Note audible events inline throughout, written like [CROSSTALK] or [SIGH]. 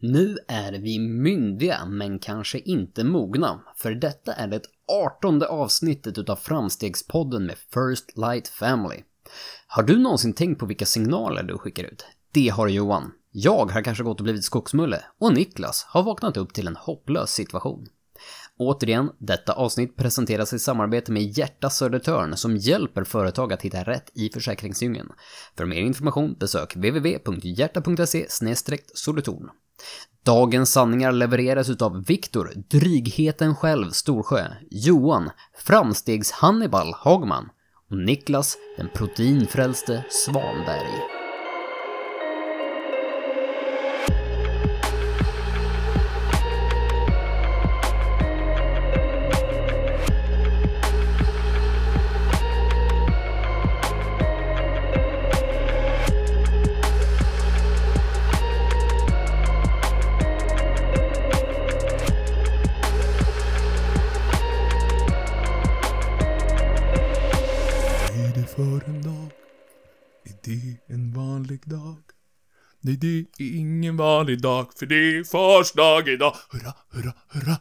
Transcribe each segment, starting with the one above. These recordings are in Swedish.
Nu är vi myndiga, men kanske inte mogna. För detta är det artonde avsnittet utav Framstegspodden med First Light Family. Har du någonsin tänkt på vilka signaler du skickar ut? Det har Johan. Jag har kanske gått och blivit skogsmulle och Niklas har vaknat upp till en hopplös situation. Återigen, detta avsnitt presenteras i samarbete med Hjärta Södertörn som hjälper företag att hitta rätt i försäkringsdjungeln. För mer information besök www.hjärta.se solutorn. Dagens sanningar levereras utav Viktor, drygheten själv Storsjö, Johan, Framstegs-Hannibal Hagman och Niklas, den proteinfrälste Svanberg. Nej, det är ingen vanlig dag, för det är fars dag idag. Hurra, hurra, hurra.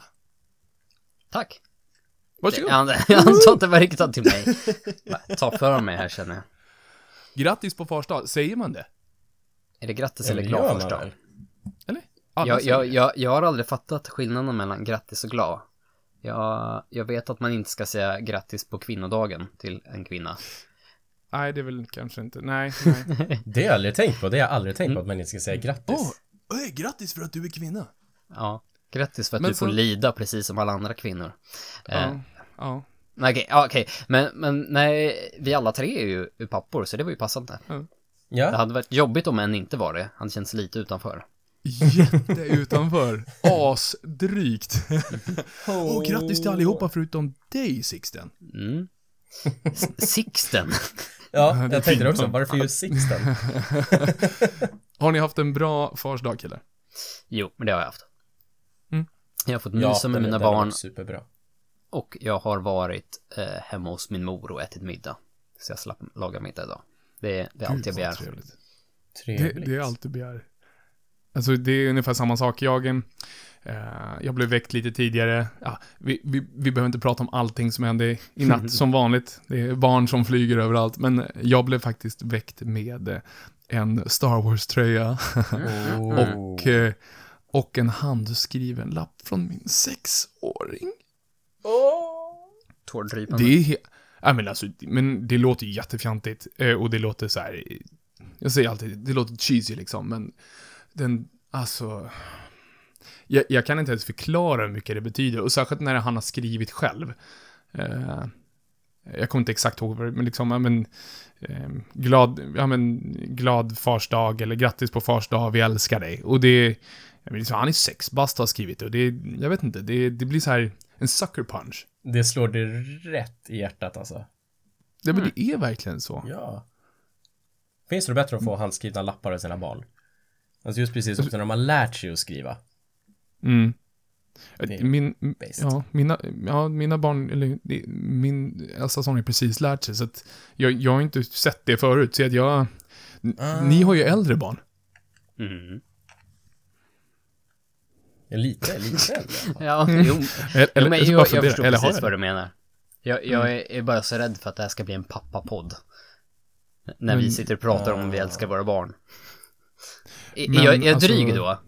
Tack! Varsågod. Han, han sa att det var riktat till mig. Ta för mig här känner jag. Grattis på fars dag, säger man det? Är det grattis eller glad första? väl. Eller? Alla Jag, jag, jag, jag har aldrig fattat skillnaden mellan grattis och glad. Jag, jag vet att man inte ska säga grattis på kvinnodagen till en kvinna. Nej, det är väl kanske inte. Nej, [LAUGHS] nej. Det har jag aldrig tänkt på. Det har jag aldrig tänkt på att man inte ska säga grattis. Åh, oh, grattis för att du är kvinna. Ja, grattis för att Men du får så- lida precis som alla andra kvinnor. Eh, Ja, ja. nej, Okej, ja, okej. Men, men nej, vi alla tre är ju är pappor, så det var ju passande. Det Ja, hade varit jobbigt om en inte var det. Han känns lite utanför. Jätte utanför. [LAUGHS] Asdrygt. Åh, grattis till allihopa förutom dig, Sixten. Mm. Sixten. Ja det jag tänkte det också. Varför just Sixten? [LAUGHS] Har ni haft en bra fars dag, killar? Jo, men det har jag haft. Mm. Jag har fått Ja, mysa med den- mina barn Superbra. och jag har varit eh, hemma hos min mor och ätit middag. Så jag slapp laga middag idag. Det, är- det är allt jag begär. trevligt. Det, Trevligt. det är allt du begär. Alltså det är ungefär samma sak. Jag, eh, jag blev väckt lite tidigare. Ja, vi, vi, vi behöver inte prata om allting som hände i natt [LAUGHS] som vanligt. Det är barn som flyger överallt. Men jag blev faktiskt väckt med eh, en Star Wars-tröja Oh. [LAUGHS] [LAUGHS] och, eh, och en handskriven lapp från min sexåring. Tårdrypande. Det är ja, men alltså, men det låter jättefjantigt. eh, Och det låter så här. Jag säger alltid, det låter cheesy liksom, men den, alltså. Jag, jag kan inte ens förklara hur mycket det betyder, och särskilt när han har skrivit själv. Eh, jag kommer inte exakt ihåg men liksom, ja men, eh, glad, ja men, glad fars dag, eller grattis på fars dag, vi älskar dig. Och det, menar, liksom, han är sex bast har skrivit det, och det, jag vet inte, det, det blir så här, en sucker punch. Det slår det rätt i hjärtat alltså. Det, men det är verkligen så. Ja. Finns det bättre att få handskrivna lappar av sina barn? Alltså just precis också när de har lärt sig att skriva. Mm. Min, ja, mina, ja, mina barn, eller min Elsa har ju precis lärt sig, så att jag, jag har inte sett det förut, så att jag, Ah. ni har ju äldre barn. Mm. Lite, lite äldre. [LAUGHS] Ja, jo. Eller, jo eller, men, jag, jag, förstår eller har precis vad du menar. Jag, jag är, är bara så rädd för att det här ska bli en pappapodd. När vi Men- sitter och pratar om om vi Ah. älskar våra barn. Är, Men, jag, är jag alltså- dryg då?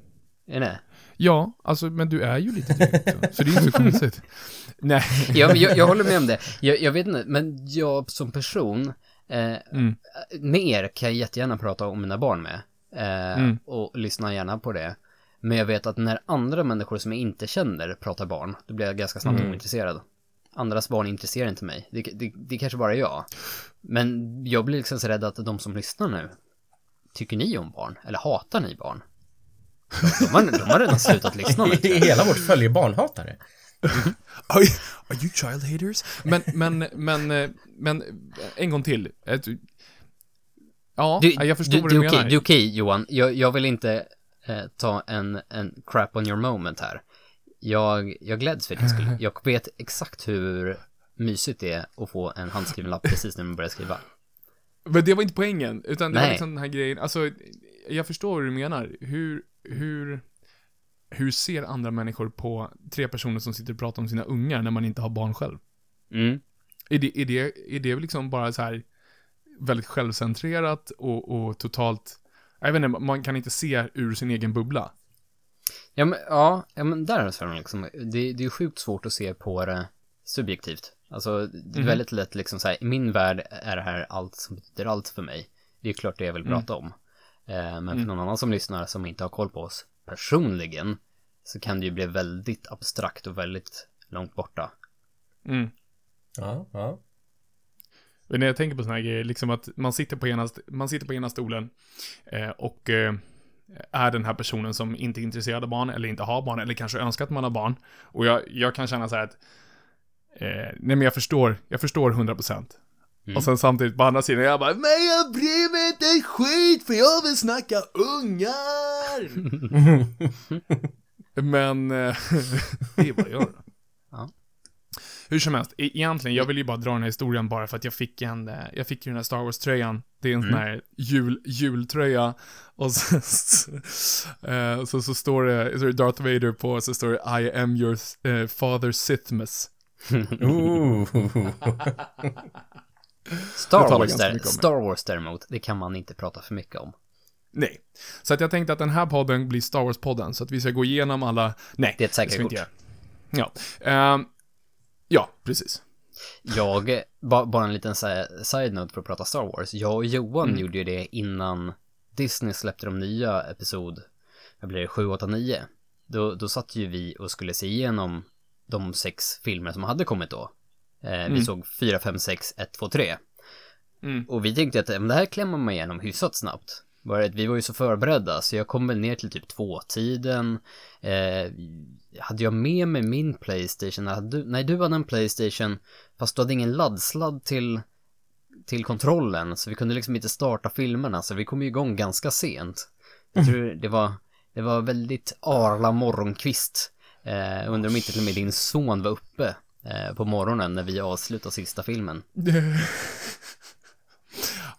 Är det? Ja, alltså, men du är ju lite dryg också, så det är inte så konstigt. [LAUGHS] Nej. Jag, jag, jag håller med om det. Jag, jag vet inte, men jag som person, eh, Mm. med er kan jag jättegärna prata om mina barn med. Eh, Mm. Och lyssna gärna på det. Men jag vet att när andra människor som jag inte känner pratar barn, då blir jag ganska snabbt Mm. ointresserad. Andras barn intresserar inte mig. Det, det, det kanske bara är jag. Men jag blir liksom så rädd att de som lyssnar nu, tycker ni om barn? Eller hatar ni barn? De, har, de har redan slutat lyssna tror jag. [LAUGHS] Hela vårt följe är barnhatare. [LAUGHS] Are, are you child haters? Men, men, men, eh, men, en gång till. Ett- Ja, Du, jag förstår du, vad det du är okej, menar. det är okej Johan. Jag, jag vill inte eh, ta en, en crap on your moment här. Jag, jag gläds för din skull. [LAUGHS] Jag vet exakt hur mysigt det är att få en handskriven lapp precis när man börjar skriva. Men det var inte poängen, utan det var Nej. liksom den här grejen, alltså, jag förstår vad du menar. Hur, hur, hur ser andra människor på tre personer som sitter och pratar om sina ungar när man inte har barn själv? Mm. Är det, är det, är det liksom bara så här väldigt självcentrerat och, och totalt, jag vet inte, man kan inte se ur sin egen bubbla. Ja, men, ja, ja, men där är det liksom, det, det är ju sjukt svårt att se på det subjektivt. Alltså, det är Mhm. väldigt lätt liksom så här, i min värld är det här allt som betyder allt för mig. Det är klart det jag vill prata om. Eh, men för någon annan som lyssnar som inte har koll på oss personligen så kan det ju bli väldigt abstrakt och väldigt långt borta. Mm. Ja, ja. Men när jag tänker på såna här grejer, liksom att man sitter på ena, man sitter på ena stolen eh, och eh, är den här personen som inte är intresserad av barn eller inte har barn eller kanske önskar att man har barn. Och jag, jag kan känna så här att, eh, nej men jag förstår, jag förstår 100%. Mm. Och sen samtidigt på andra sidan, jag bara, men jag bryr mig inte ett skit för jag vill snacka ungar! [LAUGHS] men, eh, det är vad jag gör. [LAUGHS] Ja. Hur som helst, e- egentligen, jag vill ju bara dra den här historien bara för att jag fick en, eh, jag fick ju den här Star Wars-tröjan. Det är en sån här jul, jultröja. Och så, [LAUGHS] eh, så, så står det, så är Darth Vader på, och så står det I am your eh, father Sithmas. Ooh. Star Wars, där. Star Wars däremot, det kan man inte prata för mycket om. Nej. Så att jag tänkte att den här podden blir Star Wars-podden, så att vi ska gå igenom alla, nej. Det är ett ska vi säkert inte kort. göra. Ja. Ehm, ja, precis. Jag, ba, bara en liten side-note för att prata Star Wars. Jag och Johan gjorde ju det innan Disney släppte de nya episod, vad blir det, 7, 8, 9. Då, då satt ju vi och skulle se igenom de sex filmer som hade kommit då. Eh, Vi såg 4, 5, 6, 1, 2, 3. Mm. Och vi tänkte att det här klämmer man igenom hyfsat snabbt. Bara att vi var ju så förberedda så jag kom väl ner till typ tvåtiden. Eh, hade jag med mig min Playstation? Hade du, nej, du hade en Playstation fast du hade ingen laddsladd till, till kontrollen så vi kunde liksom inte starta filmerna så vi kom ju igång ganska sent. Jag tror det var, det var väldigt arla morgonkvist. Eh, undrar om inte till och med din son var uppe på morgonen när vi avslutade sista filmen. [LAUGHS]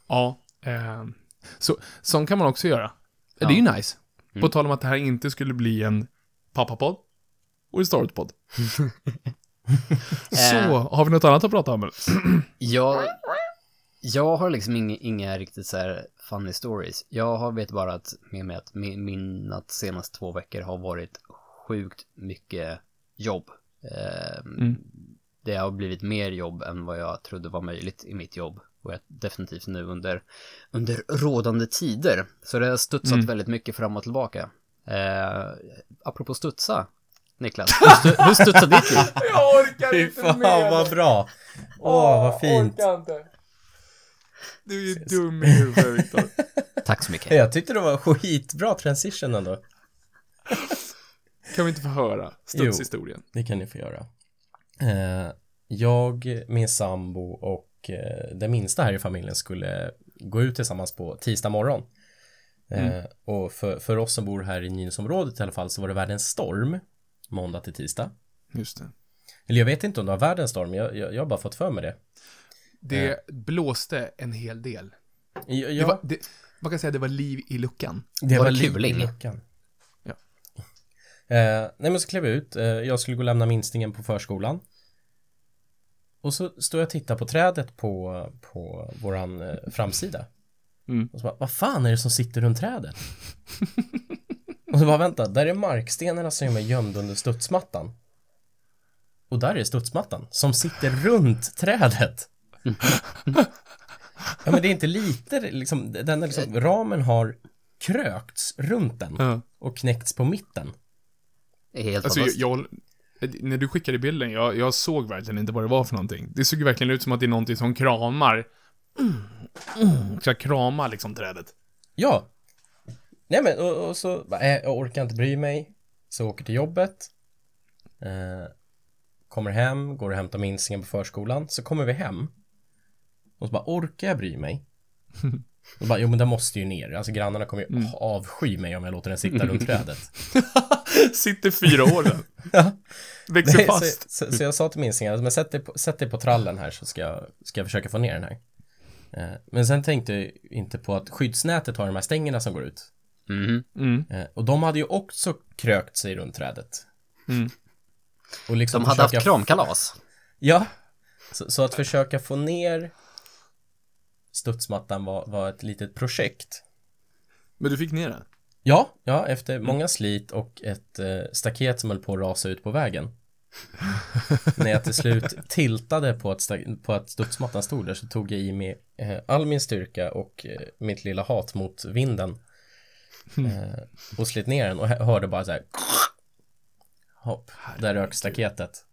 ja, ehm, så, sånt kan man också göra. Det är ju nice. På tal om att det här inte skulle bli en pappapodd och en Star Wars-podd. [LAUGHS] så, har vi något annat att prata om? [CLEARS THROAT] Jag, jag har liksom inga, inga riktigt så här funny stories. Jag har vet bara att med mig att min, mina senaste två veckor har varit sjukt mycket jobb. Eh, Det har blivit mer jobb än vad jag trodde var möjligt i mitt jobb. Och jag definitivt nu under, under rådande tider. Så det har studsat väldigt mycket fram och tillbaka. Eh, apropå studsa, Niklas, [LAUGHS] hur, stu, hur studsar ditt liv? [LAUGHS] Jag orkar Fy fan vad bra. Åh, vad fint. inte. Du är dum i huvudet, Viktor. [LAUGHS] Tack så mycket. Jag tyckte det var skitbra transition ändå. Kan vi inte få höra studshistorien? Det kan ni få göra. Eh, jag, min sambo och eh, den minsta här i familjen skulle gå ut tillsammans på tisdag morgon. Eh, och för, för oss som bor här i Nynäsområdet i alla fall så var det världens storm måndag till tisdag. Just det. Eller jag vet inte om det var världens storm, jag, jag, jag har bara fått för mig det. Det blåste en hel del. Jag, Det jag, var, det, man kan säga att det var liv i luckan. det Var det liv i kuling? luckan. Eh, nej men så klev jag ut, eh, jag skulle gå och lämna minstingen på förskolan. Och så står jag och tittar på trädet på, på våran eh, framsida. Mm. Och så bara, vad fan är det som sitter runt trädet? [LAUGHS] och så bara, vänta, där är markstenarna som är gömda under studsmattan. Och där är studsmattan som sitter runt trädet. [LAUGHS] ja men det är inte lite liksom, den är liksom, ramen har krökts runt den och knäckts på mitten. Det är helt Alltså, jag, fantastiskt. jag, när du skickade bilden, jag, jag såg verkligen inte vad det var för någonting. Det såg ju verkligen ut som att det är någonting som kramar. Mm, mm, ska krama liksom trädet. Ja. Nej men och, och så, bara, äh, jag orkar inte bry mig. Så åker till jobbet. Eh, kommer hem, går och hämtar minstingen på förskolan. Så kommer vi hem. Och så bara, orkar jag bry mig? [LAUGHS] Och bara, jo men den måste ju ner. Alltså grannarna kommer ju avsky mig om jag låter den sitta runt trädet. [LAUGHS] Sitter fyra år sedan. [LAUGHS] Ja. Växer Nej, fast. Så, så, så jag sa till minstingen, men sätt dig, på, sätt dig på trallen här så ska jag, ska jag försöka få ner den här. Eh, men sen tänkte jag inte på att skyddsnätet har de här stängerna som går ut. Mhm. Mm. Eh, och de hade ju också krökt sig runt trädet. Mm. Och liksom De hade haft kramkalas. Ja. Så, så att försöka få ner studsmattan var, var ett litet projekt. Men du fick ner den? Ja, ja, efter många slit och ett eh, staket som höll på att rasa ut på vägen. [LAUGHS] När jag till slut tiltade på att, på att studsmattan stod där så tog jag i mig eh, all min styrka och eh, mitt lilla hat mot vinden. Eh, och slet ner den och hö- hörde bara så här. Hopp, där rök staketet.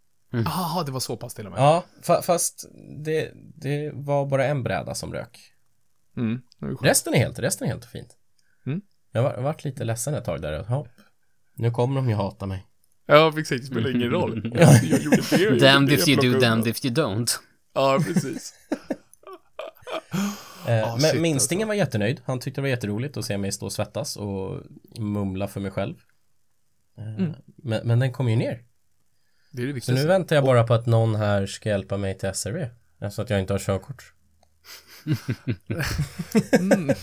Jaha, det var så pass till och med. Ja, fa- fast det, det var bara en bräda som rök. Mm. Resten är helt, resten är helt fint. Mm. Jag var, jag varit lite ledsen ett tag där. Hopp. Nu kommer de ju hata mig. Ja, exakt. Det spelar ingen roll. Jag, jag gjorde det. jag Damned det, if you do, damned if you don't. Ja, precis. Eh, Ah, men shit, minstingen alltså. var jättenöjd. Han tyckte det var jätteroligt att se mig stå och svettas och mumla för mig själv. Eh, Mm. men, men den kom ju ner. Det är det Så viktigaste. nu väntar jag bara på att någon här ska hjälpa mig till SRV. Så att jag inte har körkort. [LAUGHS] Mm.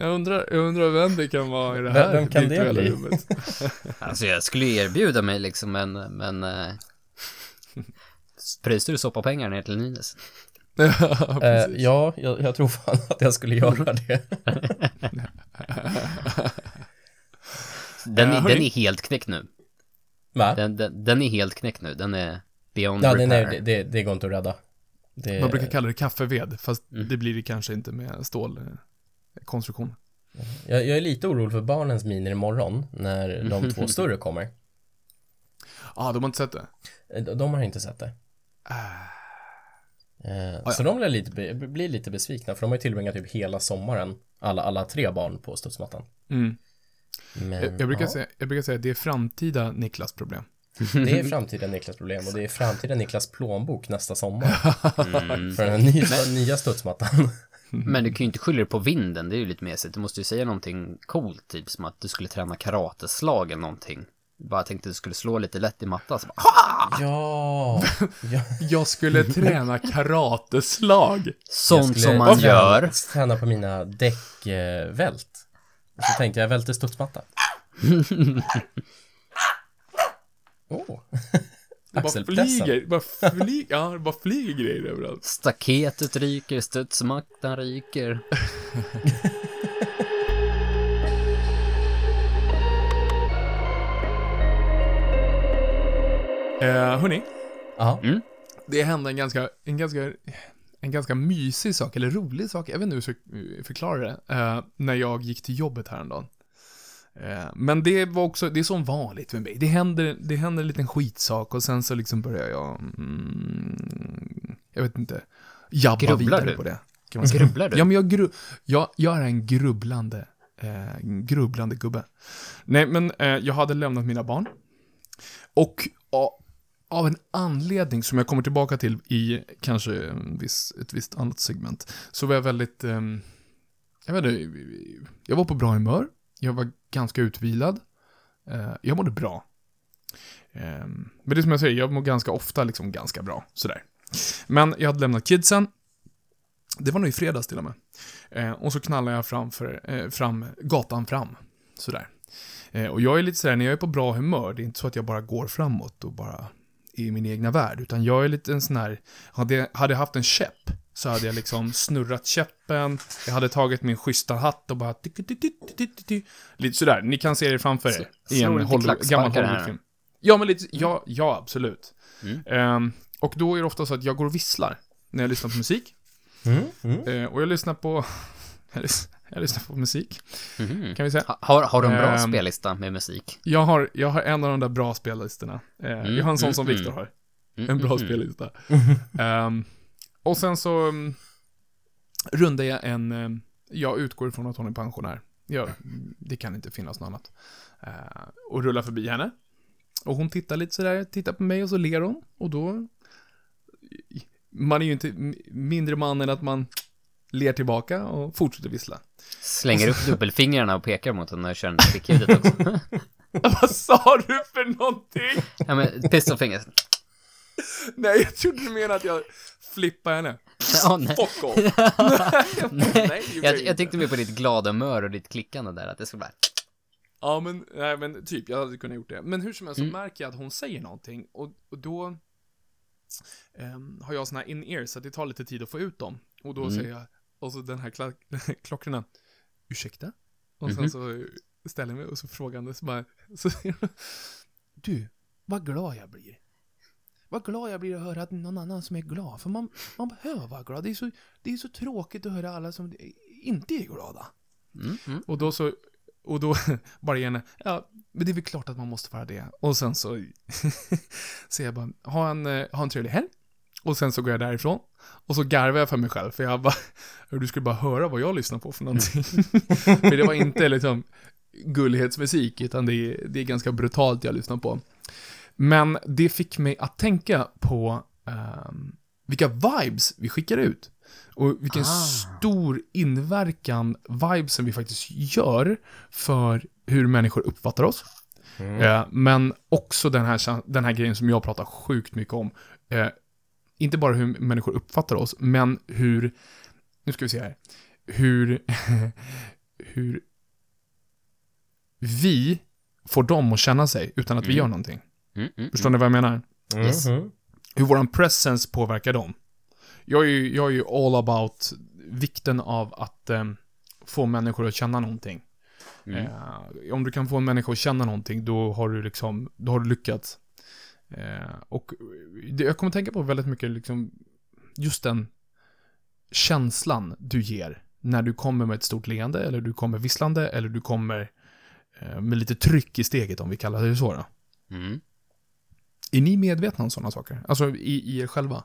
Jag undrar, jag undrar vem det kan vara i det här vem kan det bli? rummet. [LAUGHS] Alltså jag skulle erbjuda mig liksom, men, men... Eh, Pröjsar du soppapengar ner till Nynäs? [LAUGHS] ja, Eh, ja, jag, jag tror fan att jag skulle göra det. [LAUGHS] Den, Eh, den är helt knäckt nu. Va? Den, den, den är helt knäckt nu. Den är beyond Ja, repair. nej, nej, det, det, det går inte att rädda. Det, Man brukar kalla det kaffeved, fast Mm. det blir det kanske inte med stålkonstruktion. jag, jag är lite orolig för barnens miner imorgon när de två [LAUGHS] större kommer. Ja, ah, de har inte sett det? Eh, De, de har inte sett det. Eh, Så de blir lite, blir lite besvikna för de har ju tillbringat typ hela sommaren alla, alla tre barn på studsmattan. Mm. Men Jag, jag, brukar ja, säga, jag brukar säga att det är framtida Niklas problem. [LAUGHS] det är [LAUGHS] framtida Niklas problem och det är framtida Niklas plånbok nästa sommar Mm. för den nya, nya studsmattan. Men du kan ju inte skylla det på vinden, det är ju lite mesigt. Du måste ju säga någonting coolt, typ som att du skulle träna karateslag eller någonting. Bara tänkte att du skulle slå lite lätt i mattan, så bara, "Ha!" Ja, [LAUGHS] ja. Jag skulle träna karateslag. Jag Sånt skulle som man träna, gör. Träna på mina däckvält. Och så tänkte jag välter studsmatta. [LAUGHS] Åh. [LAUGHS] Det bara Axelpressen. flyger, bara flyger, ja, det bara flyger grejer överallt. Staketet ryker, studsmattan ryker. [LAUGHS] Eh, hörni, Ja. det hände en ganska, en ganska, en ganska mysig sak, eller rolig sak, jag vet inte hur jag ska förklara det, eh, när jag gick till jobbet häromdagen. Eh, men det var också, det är som vanligt med mig. Det händer, det händer en liten skitsak och sen så liksom börjar jag, mm, jag vet inte, jabba Grubblar vidare du? på det. Kan man säga. Grubblar du? Ja, men jag, gru, jag, jag är en grubblande, eh, grubblande gubbe. Nej, men eh, jag hade lämnat mina barn. Och av en anledning som jag kommer tillbaka till i kanske en viss, ett visst annat segment, så var jag väldigt, ehm, jag vet inte, jag var på bra humör, jag var ganska utvilad, eh, jag mådde bra. Ehm, men det är som jag säger, jag mår ganska ofta liksom ganska bra, sådär. Men jag hade lämnat kidsen, det var nog i fredags till och med. Eh, och så knallar jag framför, eh, fram, gatan fram, sådär. Och jag är lite sådär, när jag är på bra humör, det är inte så att jag bara går framåt och bara är i min egna värld, utan jag är lite en sån här, hade jag haft en käpp, så hade jag liksom snurrat käppen, jag hade tagit min schyssta hatt och bara lite sådär, ni kan se det framför er i en Hollywood, gammal. Hollywoodfilm. Ja, men lite, ja, ja absolut. Mm. Ehm, och då är det ofta så att jag går och visslar när jag lyssnar på musik. Mm, mm. Eh, och jag lyssnar på, [LAUGHS] jag lys- jag lyssnar på musik, Mhm. kan vi säga. Ha- Har, har du en bra Ehm, spellista med musik? Jag har, jag har en av de där bra spellistorna. Eh, jag har en sån mm, som mm. Viktor har. Mm, En bra mm, spellista. [LAUGHS] Ehm, och sen så um, rundar jag en, um, jag utgår ifrån att hon är pensionär. Jag, det kan inte finnas något annat. Eh, och rullar förbi henne. Och hon tittar lite sådär, tittar på mig och så ler hon. Och då, man är ju inte mindre man än att man ler tillbaka och fortsätter vissla. Slänger upp dubbelfingrarna och pekar mot henne och kör en klickljudet också. [LAUGHS] [LAUGHS] Vad sa du för någonting? ja men, pistol fingers. Nej, jag trodde du menade att jag flippade henne. [LAUGHS] Ja, nej. Fuck off. [LAUGHS] nej. Jag, jag tänkte mer på ditt glada humör och ditt klickande där, att det skulle bara... Ja, men, nej, men typ, jag hade kunnat gjort det. Men hur som helst så Mm. märker jag att hon säger någonting och, och då ehm, har jag såna här in-ear så att det tar lite tid att få ut dem. Och då Mm. säger jag, och så den här kla- [LAUGHS] klockrena, ursäkta? Och sen Mhm. så ställer jag mig och så frågande så bara, så du, vad glad jag blir. Vad glad jag blir att höra att någon annan som är glad, för man, man behöver vara glad. Det är, så, det är så tråkigt att höra alla som inte är glada. Mm, mm. Och då så, och då [LAUGHS] bara gärna, ja, men det är väl klart att man måste vara det. Och sen så [LAUGHS] säger jag bara, ha en, ha en trevlig helg. Och sen så går jag därifrån. Och så garvar jag för mig själv, för jag bara, du skulle bara höra vad jag lyssnar på för någonting. [LAUGHS] för det var inte liksom gullighetsmusik, utan det är, det är ganska brutalt jag lyssnar på. Men det fick mig att tänka på ehm, vilka vibes vi skickar ut. Och vilken Ah. stor inverkan vibesen vi faktiskt gör för hur människor uppfattar oss. Mm. Eh, men också den här, den här grejen som jag pratar sjukt mycket om. Eh, inte bara hur människor uppfattar oss, men hur, nu ska vi se här, hur, [LAUGHS] hur vi får dem att känna sig utan att vi Mm. gör någonting. Mm, mm, Förstår ni vad jag menar? Yes. Mhm. hur våran presence påverkar dem. Jag är ju, jag är ju all about vikten av att eh, få människor att känna någonting. Mm. Eh, om du kan få en människa att känna någonting, då har du liksom, då har du lyckats. Eh, och det, jag kommer tänka på väldigt mycket liksom, just den känslan du ger när du kommer med ett stort leende, eller du kommer visslande, eller du kommer eh, med lite tryck i steget, om vi kallar det så då. Mm. Är ni medvetna om sådana saker? Alltså i, i er själva?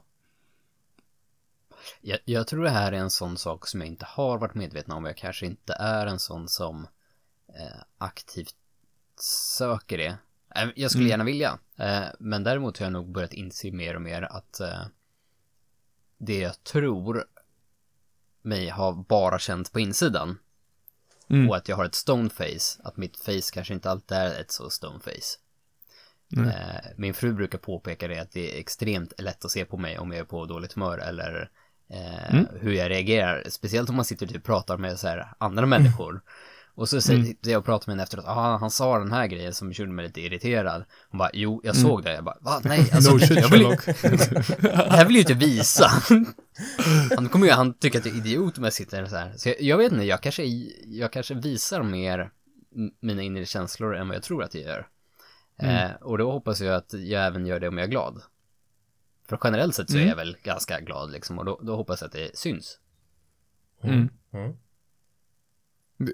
Jag, jag tror det här är en sån sak som jag inte har varit medveten om. Jag kanske inte är en sån som eh, aktivt söker det. Eh, Jag skulle Mm. gärna vilja. Eh, men däremot har jag nog börjat inse mer och mer att eh, det jag tror mig har bara känt på insidan Mm. och att jag har ett stone face, att mitt face kanske inte alltid är ett så stone Nej. Eh, min fru brukar påpeka det att det är extremt lätt att se på mig om jag är på dåligt humör eller eh, Mm. hur jag reagerar. Speciellt om man sitter och typ pratar med så här andra människor. Och så säger Mm. jag och pratar med henne efteråt, ah, han sa den här grejen som gjorde mig lite irriterad. Hon bara, jo, jag Mm. såg det. Jag bara, va? Nej, [LAUGHS] alltså, no shit jag vill, Sherlock. [LAUGHS] det här vill ju inte visa. [LAUGHS] Han kommer ju, han tycker att jag är idiot om jag sitter så här. Så jag, jag vet inte, jag kanske, jag kanske visar mer mina inre känslor än vad jag tror att jag gör. Mm. Eh, och då hoppas jag att jag även gör det om jag är glad. För generellt sett så är Mm. jag väl ganska glad liksom och då, då hoppas jag att det syns. Mm. Mm.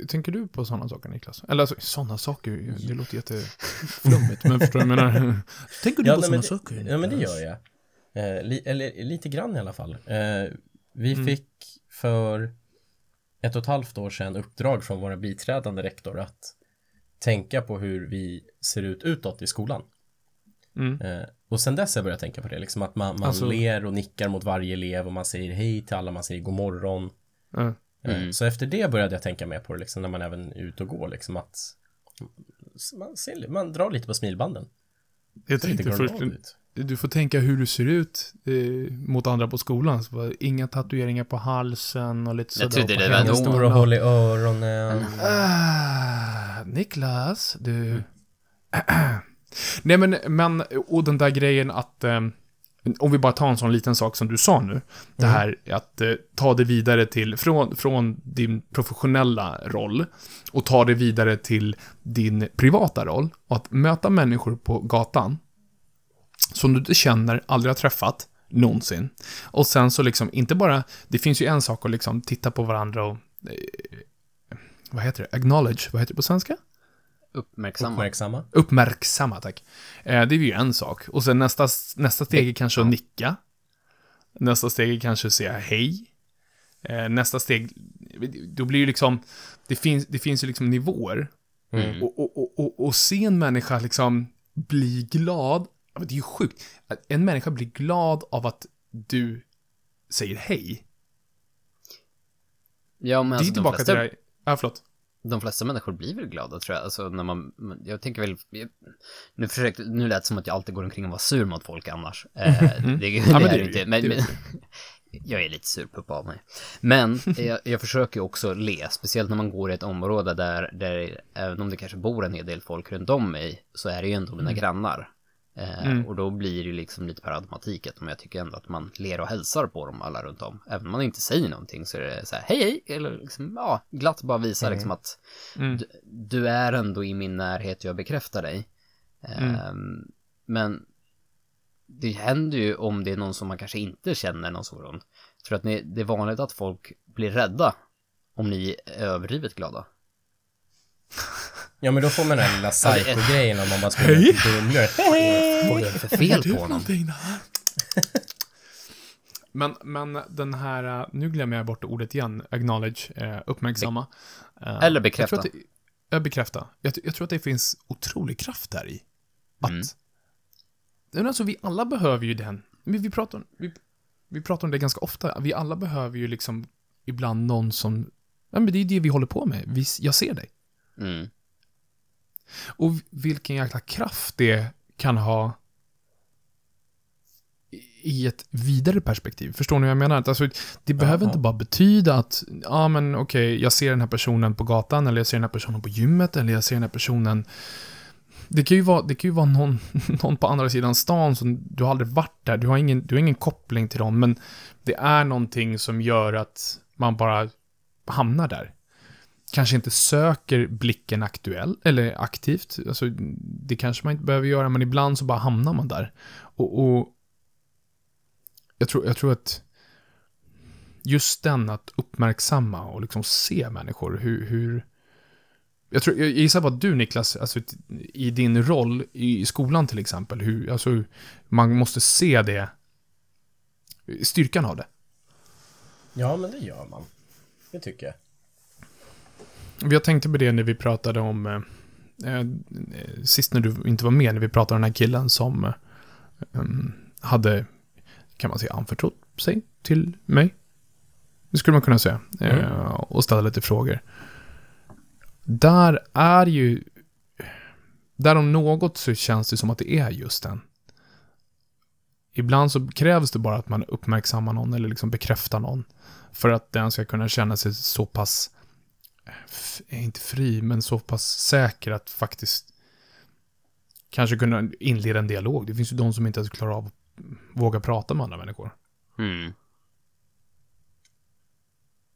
Tänker du på sådana saker Niklas? Eller alltså, sådana saker, det låter jätteflummigt, men förstår du vad jag menar? [LAUGHS] Tänker du Ja, på sådana det- saker? ja, men det gör jag. Eh, li, eller lite grann i alla fall. Eh, vi Mm. fick för ett och ett halvt år sedan uppdrag från våra biträdande rektor att tänka på hur vi ser ut utåt i skolan. Mm. Eh, och sen dess har jag börjat tänka på det, liksom att man, man Alltså- ler och nickar mot varje elev och man säger hej till alla, man säger god morgon. Eh, Mm. Så efter det började jag tänka mer på det, liksom när man även är ute och går, liksom att man, ser, man drar lite på smilbanden. Jag tänkte först, ut. Du får tänka hur du ser ut eh, mot andra på skolan. Så bara, inga tatueringar på halsen och lite Jag sådär. trodde på det var nog- Stora hål i öronen. Ah, Niklas, du... Nej men, men, och den där grejen att, eh, om vi bara tar en sån liten sak som du sa nu, det Mm. här att eh, ta det vidare till, från, från din professionella roll, och ta det vidare till din privata roll, och att möta människor på gatan, som du inte känner, aldrig har träffat, någonsin. Och sen så liksom, inte bara, det finns ju en sak att liksom titta på varandra och eh, vad heter det? Acknowledge, vad heter det på svenska? Uppmärksamma. Uppmärksamma. Uppmärksamma, tack. Eh, det är ju en sak. Och sen nästa, nästa steg är kanske att nicka. Nästa steg är kanske att säga hej. Eh, nästa steg, då blir det liksom, det finns, det finns ju liksom nivåer. Mm. Och, och, och, och, och se en människa liksom bli glad, men det är ju sjukt. En människa blir glad av att du säger hej. Ja, men det är alltså, de tillbaka flesta, till det här, ja förlåt. de flesta människor blir väl glada tror jag. Alltså när man, jag tänker väl, nu försökte, nu lät det som att jag alltid går omkring och var sur mot folk annars. Eh, [LAUGHS] det, det Ja, men är det- inte, men, det- men [LAUGHS] jag är lite surpupp av mig. Men jag, jag försöker också le, speciellt när man går i ett område där, där även om det kanske bor en hel del folk runt om mig, så är det ju ändå mina grannar. Eh, Mm. Och då blir det liksom lite per automatik att jag tycker ändå att man ler och hälsar på dem alla runt om. Även om man inte säger någonting så är det så här hej hej, eller liksom ja, glatt bara visa liksom att Mm. du, du är ändå i min närhet, jag bekräftar dig. Ehm, men det händer ju om det är någon som man kanske inte känner någon sådan. Tror att ni, det är vanligt att folk blir rädda om ni är överdrivet glada. [LAUGHS] Ja men då får man den här lilla psycho-grejen om man bara skulle Hej. bullra. Vad är det för fel på honom? men, men den här, eh, nu glömmer jag bort ordet igen, acknowledge, eh, uppmärksamma. Eh, Eller bekräfta. Jag tror att det, bekräfta. Jag, jag tror att det finns otrolig kraft där i. Att, Mm. men alltså vi alla behöver ju den. Vi, vi, pratar, om- vi, vi pratar om det ganska ofta. Vi alla behöver ju liksom ibland någon som, ja men det är det vi håller på med. Vi, jag ser dig. Mm. Och vilken jäkla kraft det kan ha i ett vidare perspektiv. Förstår ni vad jag menar? Alltså, det behöver inte bara betyda att, ja men okej, jag ser den här personen på gatan, eller jag ser den här personen på gymmet, eller jag ser den här personen... Det kan ju vara, det kan ju vara någon, [LAUGHS] någon på andra sidan stan som du har aldrig varit där, du har, ingen, du har ingen koppling till dem, men det är någonting som gör att man bara hamnar där kanske inte söker blicken aktuell, eller aktivt. Alltså, det kanske man inte behöver göra, men ibland så bara hamnar man där. Och, och jag, tror, jag tror att just den att uppmärksamma och liksom se människor, hur, hur jag, tror, jag gissar på att du Niklas, alltså, i din roll i skolan till exempel, hur, alltså, man måste se det, styrkan av det. Ja men det gör man. Det tycker jag. Jag tänkte på det när vi pratade om, eh, eh, sist när du inte var med, när vi pratade om den här killen som eh, um, hade, kan man säga, anförtrott sig till mig. Det skulle man kunna säga. Eh, och ställa lite frågor. Där är ju, där om något så känns det som att det är just den. Ibland så krävs det bara att man uppmärksammar någon eller liksom bekräftar någon. För att den ska kunna känna sig så pass inte fri, men så pass säker att faktiskt kanske kunna inleda en dialog. Det finns ju de som inte ens klarar av att våga prata med andra människor. Mm.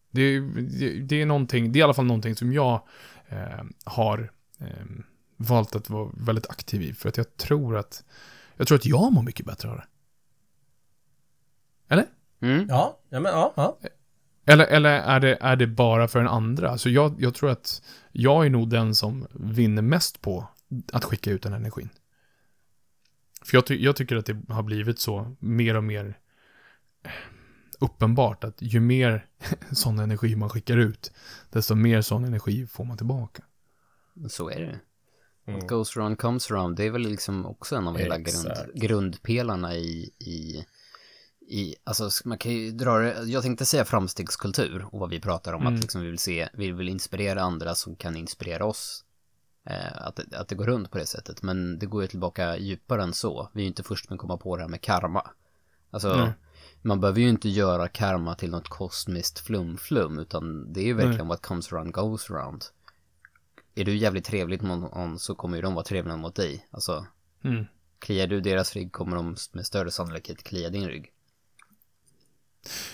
Det, är- det, det är någonting, det är i alla fall någonting som jag eh, har eh, valt att vara väldigt aktiv i. För att jag tror att, jag tror att jag mår mycket bättre av det. Eller? Mm. Ja, ja men ja, ja. Eller, eller är, det, är det bara för den andra? Alltså jag, jag tror att jag är nog den som vinner mest på att skicka ut den energin. För jag, ty, jag tycker att det har blivit så mer och mer uppenbart att ju mer [LAUGHS] sån energi man skickar ut, desto mer sån energi får man tillbaka. Så är det. Mm. What goes around comes around. Det är väl liksom också en av hela grund, grundpelarna i, i, i, alltså man kan ju dra det, jag tänkte säga framstegskultur och vad vi pratar om, Mm. att liksom vi vill se, vi vill inspirera andra som kan inspirera oss. Eh, att, att det går runt på det sättet, men det går ju tillbaka djupare än så. Vi är ju inte först med att komma på det här med karma. Alltså, Nej. man behöver ju inte göra karma till något kosmiskt flum-flum, utan det är ju verkligen what comes around goes around. Är du jävligt trevligt mot någon så kommer ju de vara trevliga mot dig. Alltså, Mm. kliar du deras rygg kommer de med större sannolikhet klia din rygg.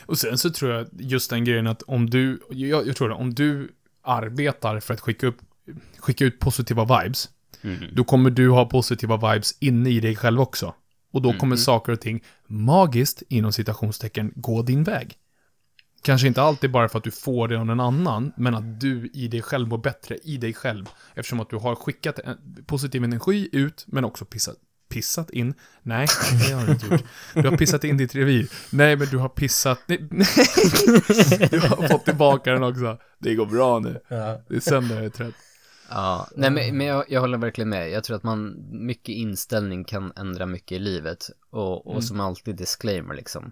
Och sen så tror jag just den grejen att om du, jag, jag tror det, om du arbetar för att skicka, upp, skicka ut positiva vibes, Mm. då kommer du ha positiva vibes inne i dig själv också. Och då kommer saker och ting magiskt, inom citationstecken, gå din väg. Kanske inte alltid bara för att du får det av någon annan, men att du i dig själv mår bättre i dig själv. Eftersom att du har skickat positiv energi ut, men också pissat, pissat in. Nej, det har du inte gjort. Du har pissat in ditt revir. Nej, men du har pissat... Nej, nej. [LAUGHS] Du har fått tillbaka den också. Det går bra nu. ja. Det är sen när jag är trött. Ja, nej men, men jag, jag håller verkligen med. Jag tror att man, mycket inställning kan ändra mycket i livet. Och, och som alltid disclaimer liksom.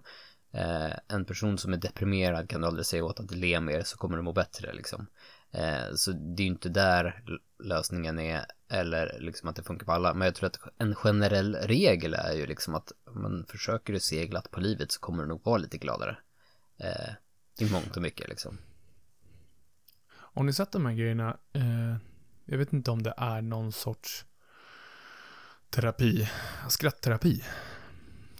Eh, en person som är deprimerad kan du aldrig säga åt att le mer så kommer du må bättre liksom. Eh, så det är ju inte där lösningen är, eller liksom att det funkar på alla. Men jag tror att en generell regel är ju liksom att om man försöker du se glatt på livet så kommer du nog vara lite gladare. Eh, I mångt och mycket liksom. Har ni sett de här grejerna? Eh, jag vet inte om det är någon sorts terapi. Skrattterapi.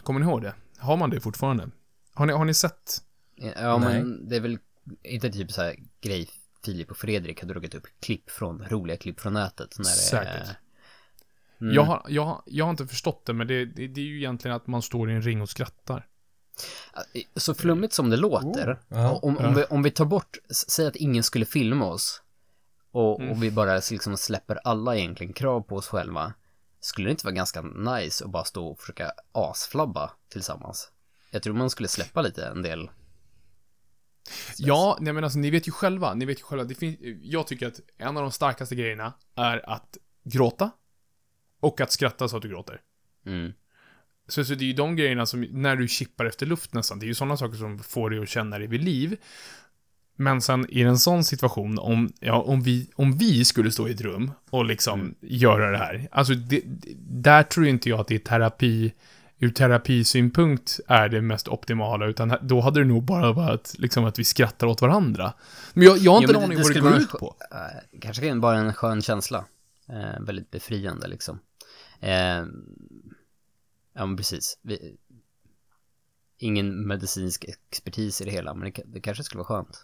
Kommer ni ihåg det? Har man det fortfarande? Har ni, har ni sett? Ja, men det är väl inte typ så här grej Filip och Fredrik har dragit upp klipp från, roliga klipp från nätet. När det Säkert. Är, mm, Jag, har, jag, har- jag har inte förstått det, men det, det, det är ju egentligen att man står i en ring och skrattar. Så flummigt som det låter, Ja. om, om, vi, om vi tar bort, säg att ingen skulle filma oss och, Mm. och vi bara liksom släpper alla egentligen krav på oss själva, skulle det inte vara ganska nice att bara stå och försöka asflabba tillsammans? Jag tror man skulle släppa lite en del. Ja, nej men alltså ni vet ju själva, ni vet ju själva, det finns, jag tycker att en av de starkaste grejerna är att gråta och att skratta så att du gråter. Mm. Så, så det är ju de grejerna som, när du chippar efter luft nästan, det är ju sådana saker som får dig att känna dig vid liv. Men sen i en sån situation, om, ja, om, vi, om vi skulle stå i ett rum och liksom göra det här, alltså det, det- där tror inte jag att det är terapi, ur terapisynpunkt är det mest optimala, utan då hade det nog bara varit liksom att vi skrattar åt varandra. Men jag, jag har inte Jo, en aning vad det går ut på. eh, kanske kan bara en skön känsla. Eh, väldigt befriande liksom. Eh, ja men precis. Vi, ingen medicinsk expertis i det hela, men det, det kanske skulle vara skönt.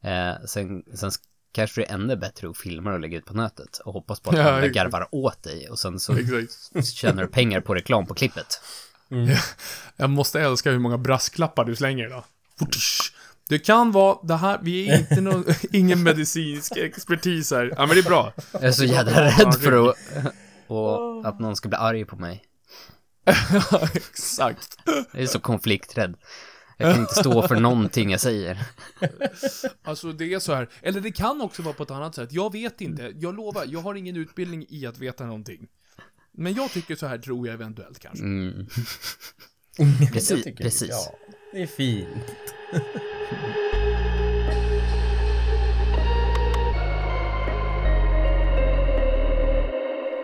Eh, sen, sen kanske det är ännu bättre att filma och lägga ut på nätet och hoppas på att Ja, andra garvar åt dig och sen så [LAUGHS] tjänar du pengar på reklam på klippet. [LAUGHS] Jag måste älska hur många brasklappar du slänger idag. Det kan vara, det här, vi är inte någon, [LAUGHS] ingen medicinsk expertis här. Ja men det är bra. Jag är så jävla rädd för att, och att någon ska bli arg på mig. Exakt. Jag är så konflikträdd. Jag kan inte stå för någonting jag säger. [LAUGHS] Alltså det är så här, eller det kan också vara på ett annat sätt. Jag vet inte, jag lovar, jag har ingen utbildning i att veta någonting. Men jag tycker så här tror jag eventuellt kanske. Mm. [LAUGHS] Jag Precis, tycker- precis. Ja, det är fint. [LAUGHS]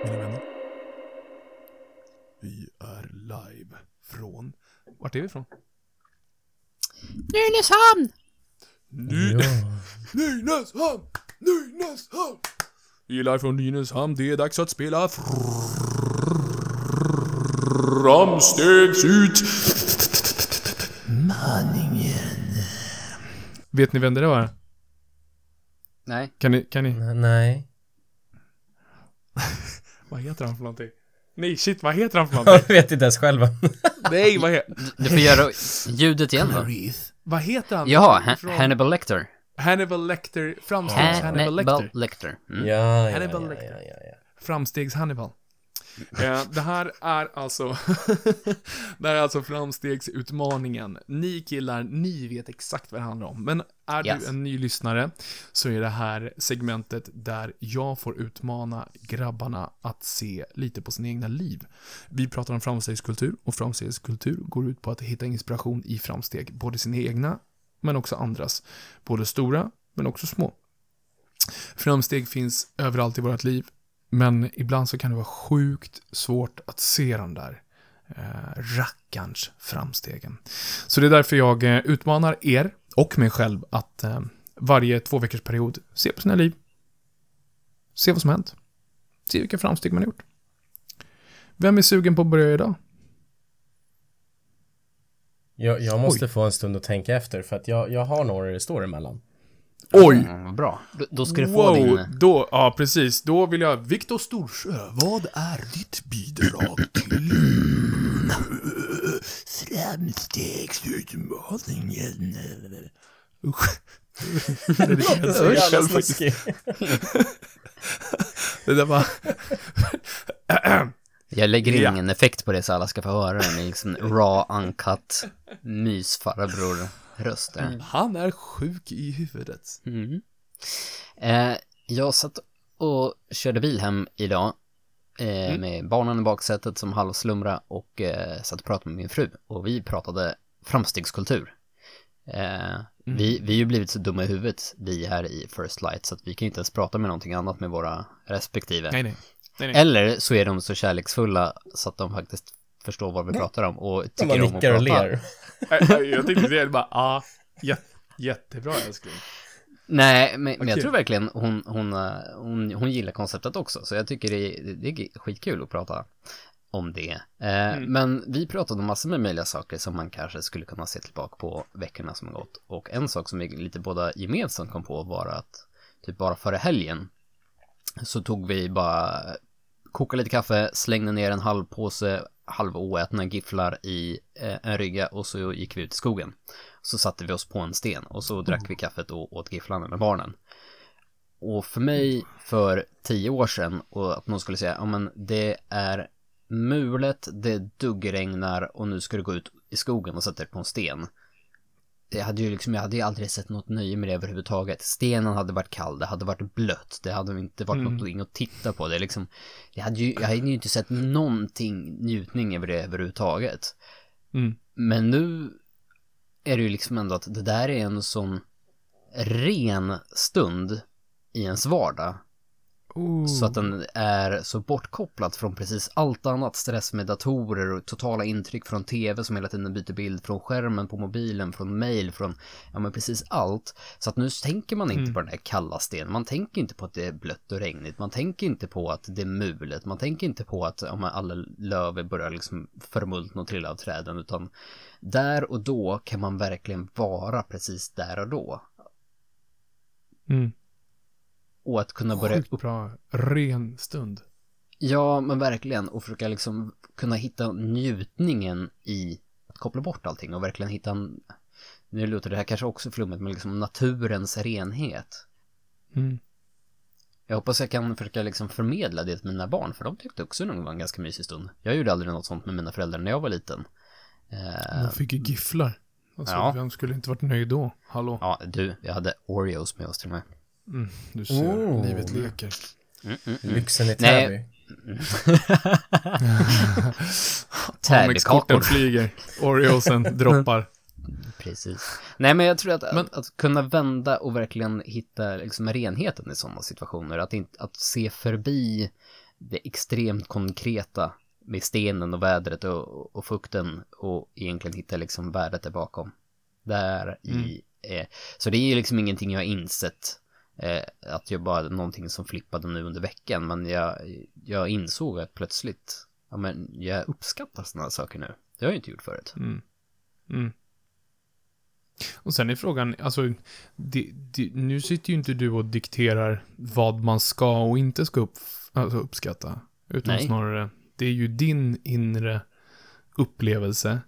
Mina vänner. Vi är live från, vart är vi ifrån? Nynäshamn! Ny... Nynäshamn! Nynäshamn! Är live från Nynäshamn, det är dags att spela Framstegsut... Maningen. Vet ni vem det var? Nej. Kan ni, kan ni... Nej. Vad heter han för någonting? Nej, shit, vad heter han för [LAUGHS] någonting? Jag vet inte ens själva. Nej, vad, he Du får göra ljudet igen då. vad heter han? Jaha, Hannibal Lecter. Hannibal Lecter, framstegs Hannibal Lecter. Hannibal Lecter. Mm. Ja, ja, ja, Hannibal ja, Lecter. ja, ja, ja. Framstegs-Hannibal. Eh, det här är alltså, [LAUGHS] det här är alltså framstegsutmaningen. Ni killar, ni vet exakt vad det handlar om. Men är Yes. du en ny lyssnare så är det här segmentet där jag får utmana grabbarna att se lite på sina egna liv. Vi pratar om framstegskultur och framstegskultur går ut på att hitta inspiration i framsteg, både sina egna men också andras. Både stora men också små. Framsteg finns överallt i vårt liv men ibland så kan det vara sjukt svårt att se de där eh, rackarns framstegen. Så det är därför jag eh, utmanar er och mig själv att eh, varje två veckors period se på sina liv. Se vad som hänt. Se vilka framsteg man har gjort. Vem är sugen på att börja idag? Jag, jag måste få en stund att tänka efter för att jag, jag har några det står emellan. Oj! Mm, vad bra. Då, då ska du få Wow, din... då, ja precis. Då vill jag, Viktor Storsjö, vad är ditt bidrag till framstegsutmaningen? Usch. Det är det Så jag jävla själv faktiskt. snuskig. Det där var... [CLEARS THROAT] Jag lägger in Ja. ingen effekt på det så alla ska få höra den liksom raw, uncut, mysfarbror-röst där. Han är sjuk i huvudet. Mm. Eh, jag satt och körde bil hem idag eh, med barnen i baksätet som halvslumra och eh, satt och pratade med min fru och vi pratade framstegskultur. Eh, vi, vi har ju blivit så dumma i huvudet, vi här i First Light, så att vi kan inte ens prata med någonting annat med våra respektive. Nej, nej. nej, nej. Eller så är de så kärleksfulla så att de faktiskt förstår vad vi pratar om och tycker om att nickar och prata. ler. Jag- tänkte det, bara, ah. Jät, jättebra älskling. Nej, men, men jag tror verkligen hon, hon, eh, hon, hon gillar konceptet också. Så jag tycker det, är- det är skitkul att prata om det. Eh, Men vi pratade om massor med möjliga saker som man kanske skulle kunna se tillbaka på veckorna som har gått. Och en sak som vi lite båda gemensamt kom på var att typ bara före helgen så tog vi bara kokade lite kaffe, slängde ner en halv påse halvoätna gifflar i eh, en rygga och så gick vi ut i skogen. Så satte vi oss på en sten och så drack vi kaffet och åt gifflarna med barnen. Och för mig för tio år sedan och att någon skulle säga, ja men det är mulet, det duggregnar och nu ska du gå ut i skogen och sätta dig på en sten. Jag hade ju liksom, jag hade ju aldrig sett något nöje med det överhuvudtaget. Stenen hade varit kall, det hade varit blött, det hade inte varit något in att titta på. Det liksom, jag hade ju, jag hade ju inte sett någonting njutning över det överhuvudtaget. Mm. Men nu är det ju liksom ändå att det där är en sån ren stund i ens vardag. Oh. Så att den är så bortkopplad från precis allt annat. Stress med datorer och totala intryck från tv som hela tiden byter bild, från skärmen på mobilen, från mail, från ja men precis allt. Så att nu tänker man inte på den här kalla stenen. Man tänker inte på att det är blött och regnigt. Man tänker inte på att det är mulet. Man tänker inte på att ja, men alla löv börjar liksom förmultna och trilla av träden. Utan där och då kan man verkligen vara precis där och då. Mm. Och att kunna börja Sjukt bra, ren stund. Ja, men verkligen. Och försöka liksom kunna hitta njutningen i att koppla bort allting och verkligen hitta en... Nu låter det här kanske också flummigt, men liksom naturens renhet. Mm. Jag hoppas jag kan försöka liksom förmedla det till mina barn, för de tyckte också det var en ganska mysig stund. Jag gjorde aldrig något sånt med mina föräldrar när jag var liten. Eh, De fick ju gifflar. Alltså, Ja. vem skulle inte varit nöjd då? Hallå? ja, du, jag hade Oreos med oss till och med. Mm, du ser, Oh. livet leker. Lyxen i. Täby. [LAUGHS] Täbykakor. Flyger, Oreosen [LAUGHS] droppar. Precis. Nej, men jag tror att, Men- att, att kunna vända och verkligen hitta liksom renheten i sådana situationer. Att, inte, att se förbi det extremt konkreta med stenen och vädret och, och fukten och egentligen hitta liksom värdet där bakom. Där i, eh, så det är ju liksom ingenting jag har insett eh, att jag bara, någonting som flippade nu under veckan, men jag, jag insåg att plötsligt, ja men jag uppskattar sådana saker nu. Det har jag inte gjort förut. Mm. Och sen är frågan, alltså, det, det, nu sitter ju inte du och dikterar vad man ska och inte ska upp, alltså uppskatta. Utan Nej. snarare, det är ju din inre upplevelse.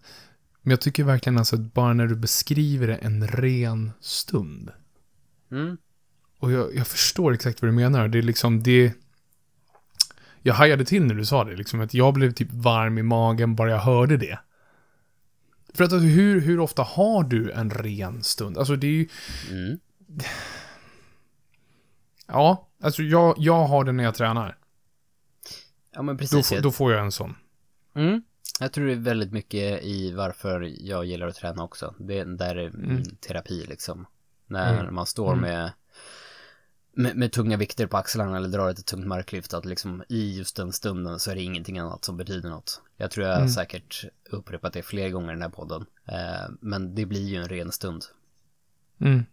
Men jag tycker verkligen alltså att bara när du beskriver det en ren stund. Mm. Och jag, jag förstår exakt vad du menar. Det är liksom det... Jag hajade till när du sa det, liksom att jag blev typ varm i magen bara jag hörde det. För att alltså, hur, hur ofta har du en ren stund? Alltså det är ju... Mm. Ja, alltså jag, jag har det när jag tränar. Ja men Då, precis. får- då får jag en sån. Mm. Jag tror det är väldigt mycket i varför jag gillar att träna också. Det där är min terapi liksom. När Mm. man står med, med, med tunga vikter på axlarna eller drar ett tungt marklyft. Att liksom i just den stunden så är det ingenting annat som betyder något. Jag tror jag säkert upprepat det fler gånger i den här podden. Eh, men det blir ju en ren stund. Mm.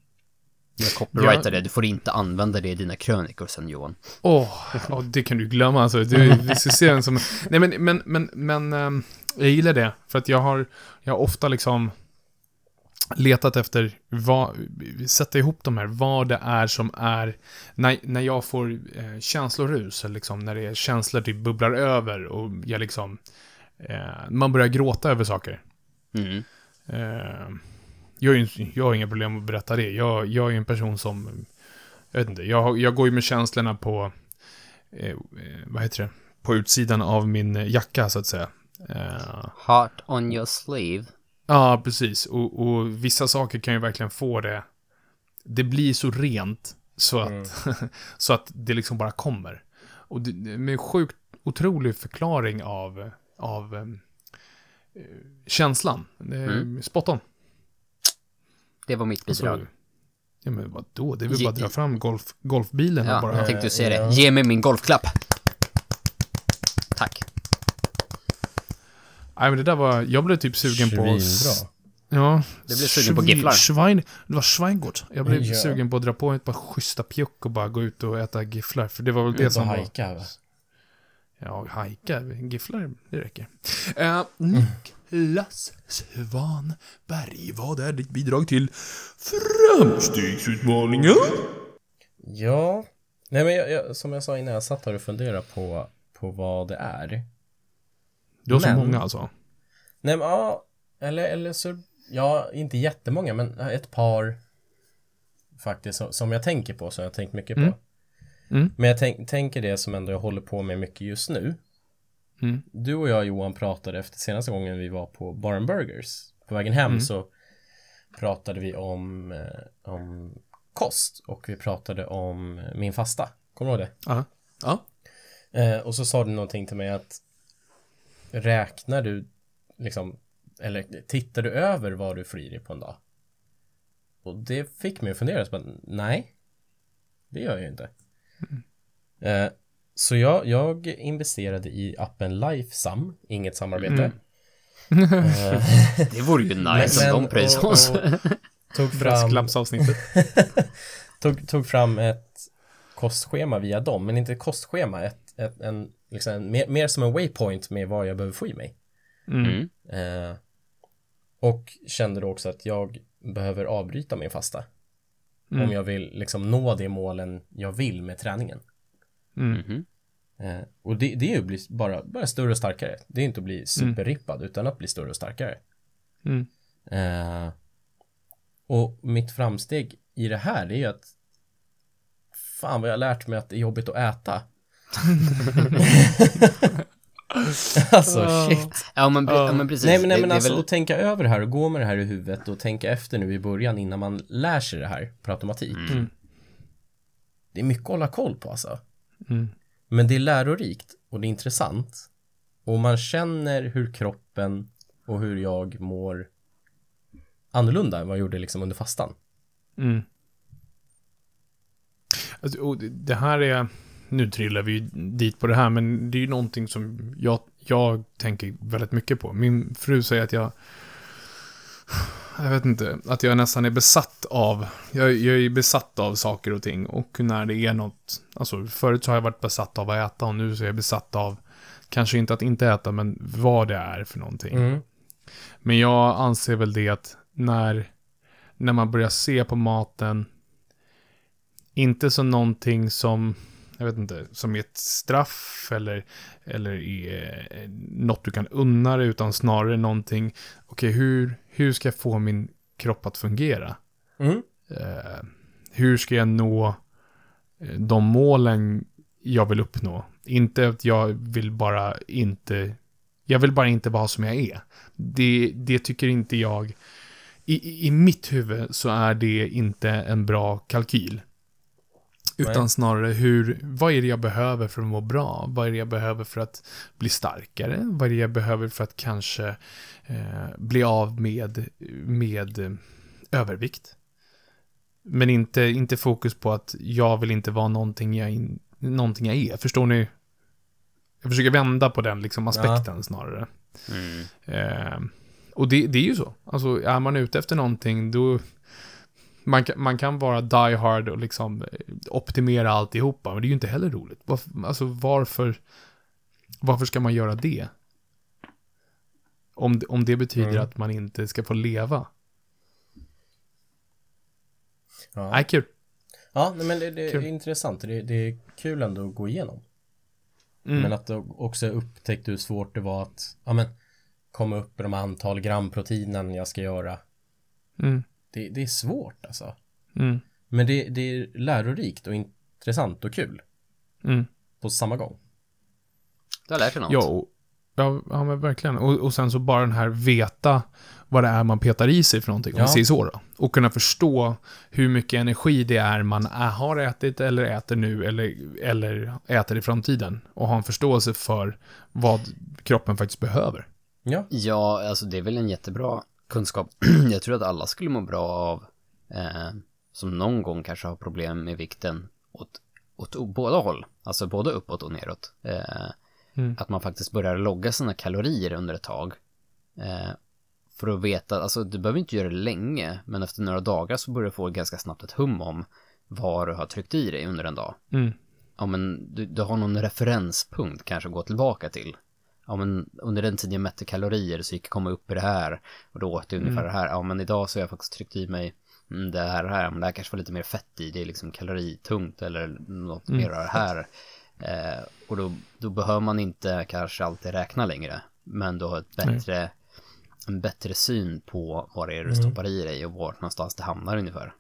Jag copyrightar Ja. det. Du får inte använda det i dina krönikor sen Johan. Åh, ja, det kan du glömma alltså. Du, vi ska se den som... Nej men, men, men, men ehm, jag gillar det. För att jag har, jag har ofta liksom letat efter vad, sätta ihop de här, vad det är som är, när, när jag får eh, känslorus, eller liksom när det är känslor typ bubblar över och jag liksom, eh, man börjar gråta över saker. Mm. Eh, jag, är jag har inga problem att berätta det. Jag, jag är en person som, jag vet inte, jag, jag går ju med känslorna på, eh, eh, vad heter det, på utsidan av min jacka så att säga. Eh, Heart on your sleeve. Ja, precis. Och, och vissa saker kan ju verkligen få det... Det blir så rent så att, [LAUGHS] så att det liksom bara kommer. Och det, med sjukt otrolig förklaring av, av eh, känslan. Mm. Spot on. Det var mitt bidrag. Alltså, ja, men vadå? Det är väl bara att dra fram golf, golfbilen och Ja, bara... jag tänkte säga det. Ge mig min golfklapp. Nej, men det där var... Jag blev typ sugen på... Svinbra. Ja. Du blev sugen på gifflar. Schwein, det var Schweingott. Jag blev Ja. sugen på att dra på ett par schyssta pjuck och bara gå ut och äta gifflar. För det var väl det Ut som var... hajka. va? Ja, hajka. Gifflar, det räcker. Uh, Niklas Svanberg, vad är ditt bidrag till framstegsutmaningen? Ja. Nej men jag, jag, som jag sa innan, jag satt här och funderade på, på vad det är. Du har så Men- många alltså. Nej men ja, eller, eller så, ja, inte jättemånga, men ett par faktiskt som, som jag tänker på, som jag tänkt mycket på. Mm. Mm. Men jag tänk, tänker det som ändå jag håller på med mycket just nu. Mm. Du och jag Johan pratade efter senaste gången vi var på Bar Burgers. På vägen hem Mm. så pratade vi om, eh, om kost och vi pratade om min fasta. Kommer du ihåg det? Ja. Ja. Eh, och så sa du någonting till mig att räknar du liksom, eller tittar du över vad du får i dig på en dag? Och det fick mig att fundera, så bara, nej, det gör jag ju inte. Eh, så jag, jag investerade i appen Lifesum, inget samarbete. Eh, Det vore ju [LAUGHS] nice Men- om de pröjsade oss. tog fram, [LAUGHS] tog, tog fram ett kostschema via dem, men inte ett kostschema, ett, ett, en, liksom, mer, mer som en waypoint med vad jag behöver få i mig. Mm. Eh, och kände då också att jag behöver avbryta min fasta. Mm. Om jag vill liksom nå de målen jag vill med träningen. Mm. Mhm. Eh, och det, det är ju att bli bara, bara större och starkare. Det är inte att bli superrippad utan att bli större och starkare. Mm. Eh, och mitt framsteg i det här det är ju att fan vad jag har lärt mig att det är jobbigt att äta. [LAUGHS] alltså shit. Ja men, pre- ja, men precis. Nej men, nej, men det alltså väl- att tänka över det här och gå med det här i huvudet och tänka efter nu i början innan man lär sig det här på automatik. Mm. Det är mycket att hålla koll på alltså. Mm. Men det är lärorikt och det är intressant. Och man känner hur kroppen och hur jag mår annorlunda än vad jag gjorde liksom under fastan. Mm. Alltså, det här är, nu trillar vi ju dit på det här, men det är ju någonting som jag, jag tänker väldigt mycket på. Min fru säger att jag, jag vet inte, att jag nästan är besatt av, jag, jag är besatt av saker och ting. Och när det är något, alltså förut så har jag varit besatt av att äta och nu så är jag besatt av, kanske inte att inte äta, men vad det är för någonting. Mm. Men jag anser väl det att när, när man börjar se på maten, inte som någonting som, jag vet inte, som är ett straff eller, eller är eh, något du kan unna dig, utan snarare någonting, okej, hur, hur ska jag få min kropp att fungera? Mm. Eh, hur ska jag nå eh, de målen jag vill uppnå? Inte att jag vill bara inte, jag vill bara inte vara som jag är. Det, det tycker inte jag, i- i mitt huvud så är det inte en bra kalkyl. Utan Nej. snarare hur, vad är det jag behöver för att må bra? Vad är det jag behöver för att bli starkare? Vad är det jag behöver för att kanske eh, bli av med, med eh, övervikt? Men inte, inte fokus på att jag vill inte vara någonting jag, in, någonting jag är. Förstår ni? Jag försöker vända på den liksom aspekten snarare. Mm. Eh, och det, det är ju så. Alltså, är man ute efter någonting, då... Man kan, man kan vara die hard och liksom eh, optimera alltihopa, men det är ju inte heller roligt. Varför, alltså, varför... Varför ska man göra det? Om, om det betyder Mm. att man inte ska få leva. Ja, Nej, kul. ja men det, det är intressant. Det, det är kul ändå att gå igenom. Mm. Men att också upptäckte hur svårt det var att ja, men, komma upp i de antal gram proteinen jag ska göra. Mm. Det, det är svårt alltså. Mm. Men det, det är lärorikt och intressant och kul Mm. på samma gång. Du har lärt dig något. Ja, ja, ja, men verkligen. Och, och sen så bara den här veta vad det är man petar i sig för någonting, om Ja. vi säger så då. Och kunna förstå hur mycket energi det är man är, har ätit eller äter nu eller, eller äter i framtiden. Och ha en förståelse för vad kroppen faktiskt behöver. Ja, Ja, alltså det är väl en jättebra kunskap. [CLEARS THROAT] Jag tror att alla skulle må bra av, eh, som någon gång kanske har problem med vikten åt, åt båda håll. Alltså både uppåt och neråt. Eh, Mm. Att man faktiskt börjar logga sina kalorier under ett tag. Eh, För att veta, alltså du behöver inte göra det länge, men efter några dagar så börjar du få ganska snabbt ett hum om vad du har tryckt i dig under en dag. Mm. Ja men du, du har någon referenspunkt kanske att gå tillbaka till. Ja men under den tiden jag mätte kalorier så gick jag komma upp i det här och då åt jag ungefär det här. Ja men idag så har jag faktiskt tryckt i mig mm, det här det här, men det här kanske var lite mer fett i, det är liksom kaloritungt eller något mer av det här. Eh, och då, då behöver man inte kanske alltid räkna längre, men du har ett bättre, en bättre syn på vad det är du stoppar i dig och vart någonstans det hamnar ungefär.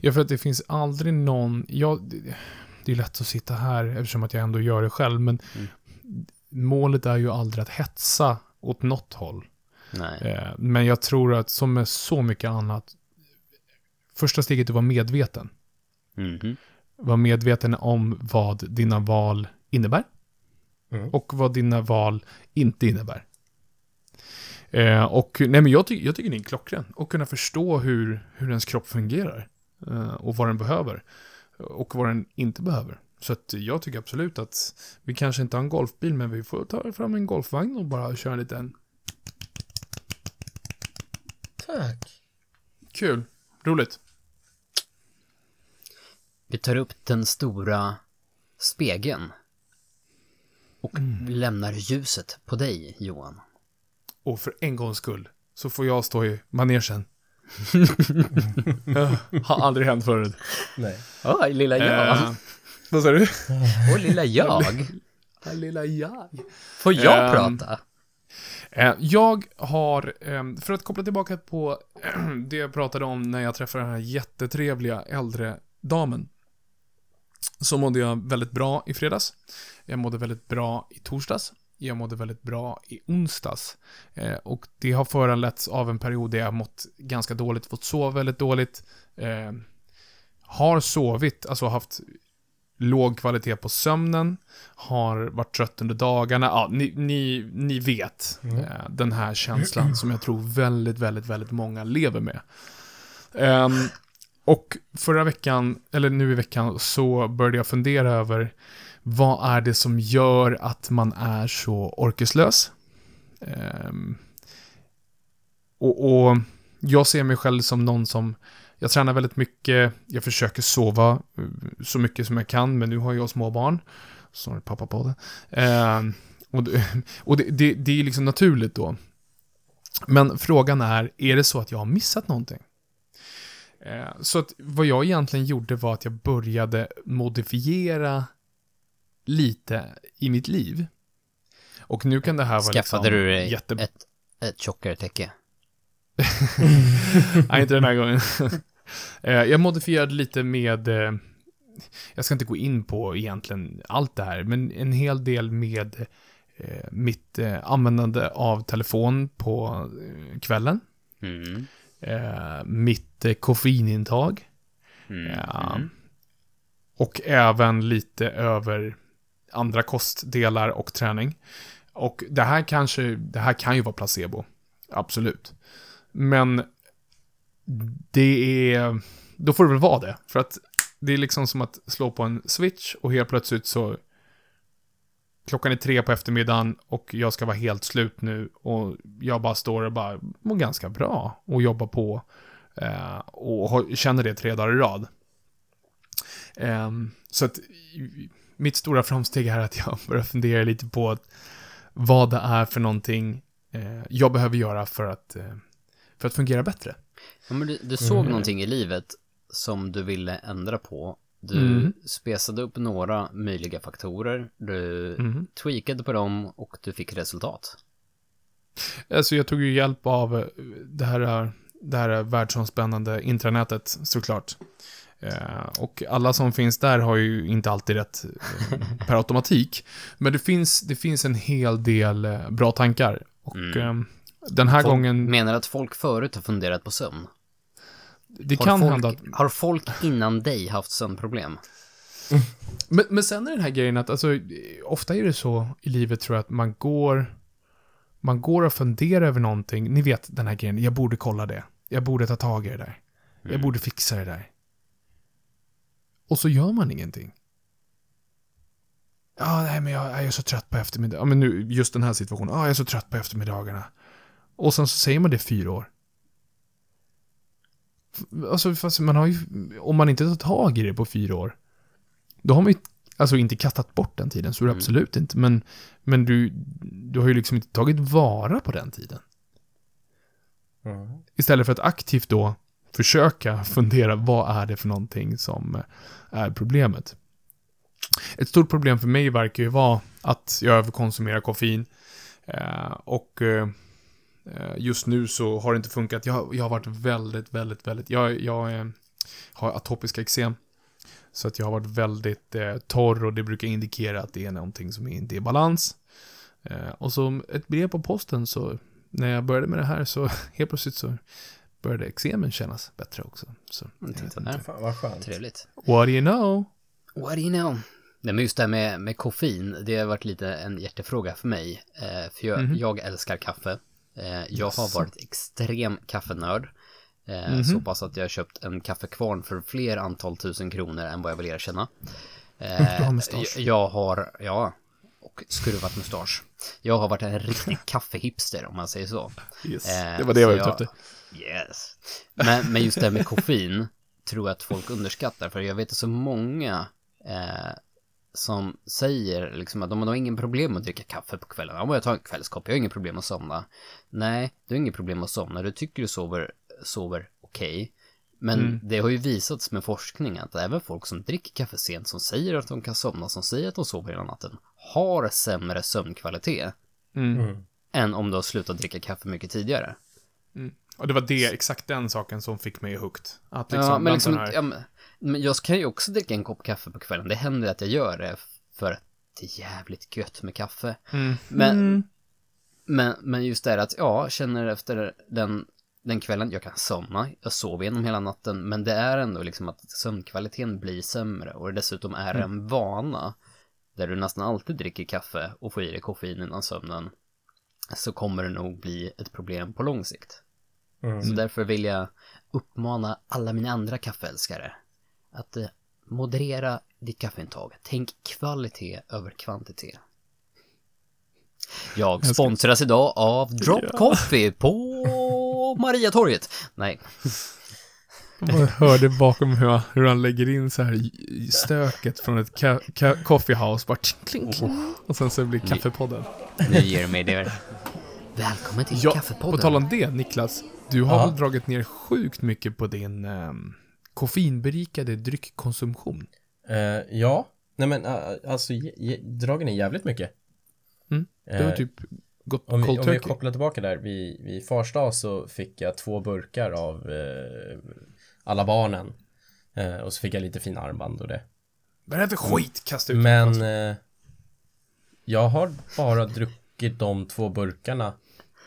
Ja, för att det finns aldrig någon, ja, det, det är lätt att sitta här eftersom att jag ändå gör det själv, men målet är ju aldrig att hetsa åt något håll. Nej. Eh, men jag tror att som med så mycket annat, första steget är att vara medveten. Mhm. Vara medveten om vad dina val innebär. Mm. Och vad dina val inte innebär. Eh, och nej men jag, ty jag tycker det är klockren. Och kunna förstå hur, hur ens kropp fungerar. Eh, och vad den behöver. Och vad den inte behöver. Så att jag tycker absolut att vi kanske inte har en golfbil, men vi får ta fram en golfvagn och bara köra en liten Tack. kul. Roligt. Vi tar upp den stora spegeln. Och lämnar ljuset på dig, Johan. Och för en gångs skull så får jag stå i manegen. [LAUGHS] [LAUGHS] Ja, har aldrig hänt förut. Nej. Oj, lilla jag. Eh, vad sa du? Oj, lilla jag. Ja, Lilla jag. Får jag Ehm, prata? Eh, Jag har, ehm, för att koppla tillbaka på [CLEARS THROAT] det jag pratade om när jag träffade den här jättetrevliga äldre damen. Så mådde jag väldigt bra i fredags. Jag mådde väldigt bra i torsdags. Jag mådde väldigt bra i onsdags. Eh, Och det har föranletts av en period där jag mått ganska dåligt, fått sova väldigt dåligt. Eh, Har sovit, alltså haft låg kvalitet på sömnen, har varit trött under dagarna. Ja, ni, ni, ni vet eh, den här känslan som jag tror väldigt, väldigt, väldigt många lever med. Ehm, och förra veckan, eller nu i veckan, så började jag fundera över vad är det som gör att man är så orkeslös? Ehm, och, och jag ser mig själv som någon som jag tränar väldigt mycket, jag försöker sova eh, så mycket som jag kan, men nu har jag små barn. Snart pappa på det. Eh, och det, [LAUGHS] och det, det, det är liksom naturligt då. Men frågan är, är det så att jag har missat någonting? Eh, så att vad jag egentligen gjorde var att jag började modifiera lite i mitt liv. Och nu kan det här vara Skaffade liksom du dig jätte... ett, ett tjockare täcke? [LAUGHS] Nej, inte den här gången. Eh, jag modifierade lite med, eh, jag ska inte gå in på egentligen allt det här, men en hel del med eh, mitt användande av telefon på kvällen. Mm. Mitt koffeinintag. Mm. Ja. Och även lite över andra kostdelar och träning. Och det här kanske, det här kan ju vara placebo. Absolut. Men det är, då får det väl vara det. För att det är liksom som att slå på en switch och helt plötsligt så klockan är tre på eftermiddagen och jag ska vara helt slut nu och jag bara står och bara mår ganska bra och jobbar på eh, och känner det tre dagar i rad. Eh, så att mitt stora framsteg är att jag [LAUGHS] börjar fundera lite på att vad det är för någonting eh, jag behöver göra för att, eh, för att fungera bättre. Ja, men du, du såg någonting i livet som du ville ändra på. Du Mm. spesade upp några möjliga faktorer, du Mm. tweakade på dem och du fick resultat. Alltså jag tog ju hjälp av eh, det här, det här världsomspännande intranätet såklart. Eh, och alla som finns där har ju inte alltid rätt eh, per [LAUGHS] automatik. Men det finns, det finns en hel del eh, bra tankar. Och Mm. Den här Folk gången, menar att folk förut har funderat på sömn. det Har kan folk, hända att... Har folk innan dig haft sömnproblem? [LAUGHS] Men, men sen är den här grejen att, alltså, ofta är det så i livet tror jag att man går, man går och funderar över någonting. Ni vet den här grejen, jag borde kolla det. Jag borde ta tag i det där. Jag borde fixa det där. Och så gör man ingenting. Ja, nej men jag, jag är så trött på eftermiddag. Ja, men nu, just den här situationen. Ja, jag är så trött på eftermiddagarna. Och sen så säger man det fyra år. Alltså, fast man har ju, om man inte tar tag i det på fyra år, då har man ju, alltså inte kastat bort den tiden, så är det Mm. absolut inte, men, men du, du har ju liksom inte tagit vara på den tiden. Mm. Istället för att aktivt då försöka fundera, vad är det för någonting som är problemet? Ett stort problem för mig verkar ju vara att jag överkonsumerar koffein. Eh, och eh, just nu så har det inte funkat. Jag, jag har varit väldigt, väldigt, väldigt... Jag, jag eh, har atopiska eksem. Så att jag har varit väldigt eh, torr och det brukar indikera att det är någonting som inte är i balans. Eh, och så ett brev på posten så när jag började med det här så [LAUGHS] helt plötsligt så började eksemen kännas bättre också. Så, Mm, där. Fan vad skönt. Trevligt. What do you know? What do you know? Nej, men just det här med, med koffein, det har varit lite en hjärtefråga för mig. Eh, för jag, Mhm. jag älskar kaffe. Eh, jag har varit extrem kaffenörd. Eh, Mhm. Så pass att jag har köpt en kaffekvarn för fler antal tusen kronor än vad jag vill erkänna. [LAUGHS] Du har mustasch. jag, har, ja, och skruvat mustasch. Jag har varit en riktig [LAUGHS] kaffehipster om man säger så. Yes. Eh, det var det jag var ute efter. Yes. Men, men just det här med koffein tror jag att folk underskattar. För jag vet så många eh, som säger liksom att de, har ingen problem att dricka kaffe på kvällen. Ja, jag tar en kvällskopp, jag har inget problem att somna. Nej, du har inget problem att somna. Du tycker du sover, sover okej. Men Mm. det har ju visats med forskning att även folk som dricker kaffe sent, som säger att de kan somna, som säger att de sover hela natten, har sämre sömnkvalitet Mm. Mm. än om du har slutat dricka kaffe mycket tidigare. Och det var det, exakt den saken som fick mig hooked. Att liksom, ja, men liksom, här. ja, men, men jag kan ju också dricka en kopp kaffe på kvällen. Det händer att jag gör det för att det är jävligt gött med kaffe. Mm. Men, Mm. men, men just det här att, ja, känner efter den, den kvällen, jag kan somna, jag sover genom hela natten, men det är ändå liksom att sömnkvaliteten blir sämre och dessutom är Mm. en vana där du nästan alltid dricker kaffe och får i dig koffein innan sömnen så kommer det nog bli ett problem på lång sikt. Mm. Så därför vill jag uppmana alla mina andra kaffeälskare att eh, moderera ditt kaffeintag. Tänk kvalitet över kvantitet. Jag sponsras idag av Drop. Coffee på Mariatorget. Nej, Man hörde bakom hur han, hur han lägger in så här stöket från ett ka, ka, coffee house. Bara kling, kling. Och sen så blir kaffepodden. nu ger du mig det. Välkommen till Ja, Kaffepodden. på tal om det, Niklas. Du har Ja. väl dragit ner sjukt mycket på din um, koffeinberikade dryckkonsumtion? Eh, ja, nej men uh, alltså dragen är jävligt mycket. Mm. Du har Eh, typ gått Om vi, om vi kopplar tillbaka där, vid, vid fars dag så fick jag två burkar av eh, alla barnen. Och så fick jag lite fina armband och det. Är det för skit? Kasta ut Men det. eh, jag har bara druckit de två burkarna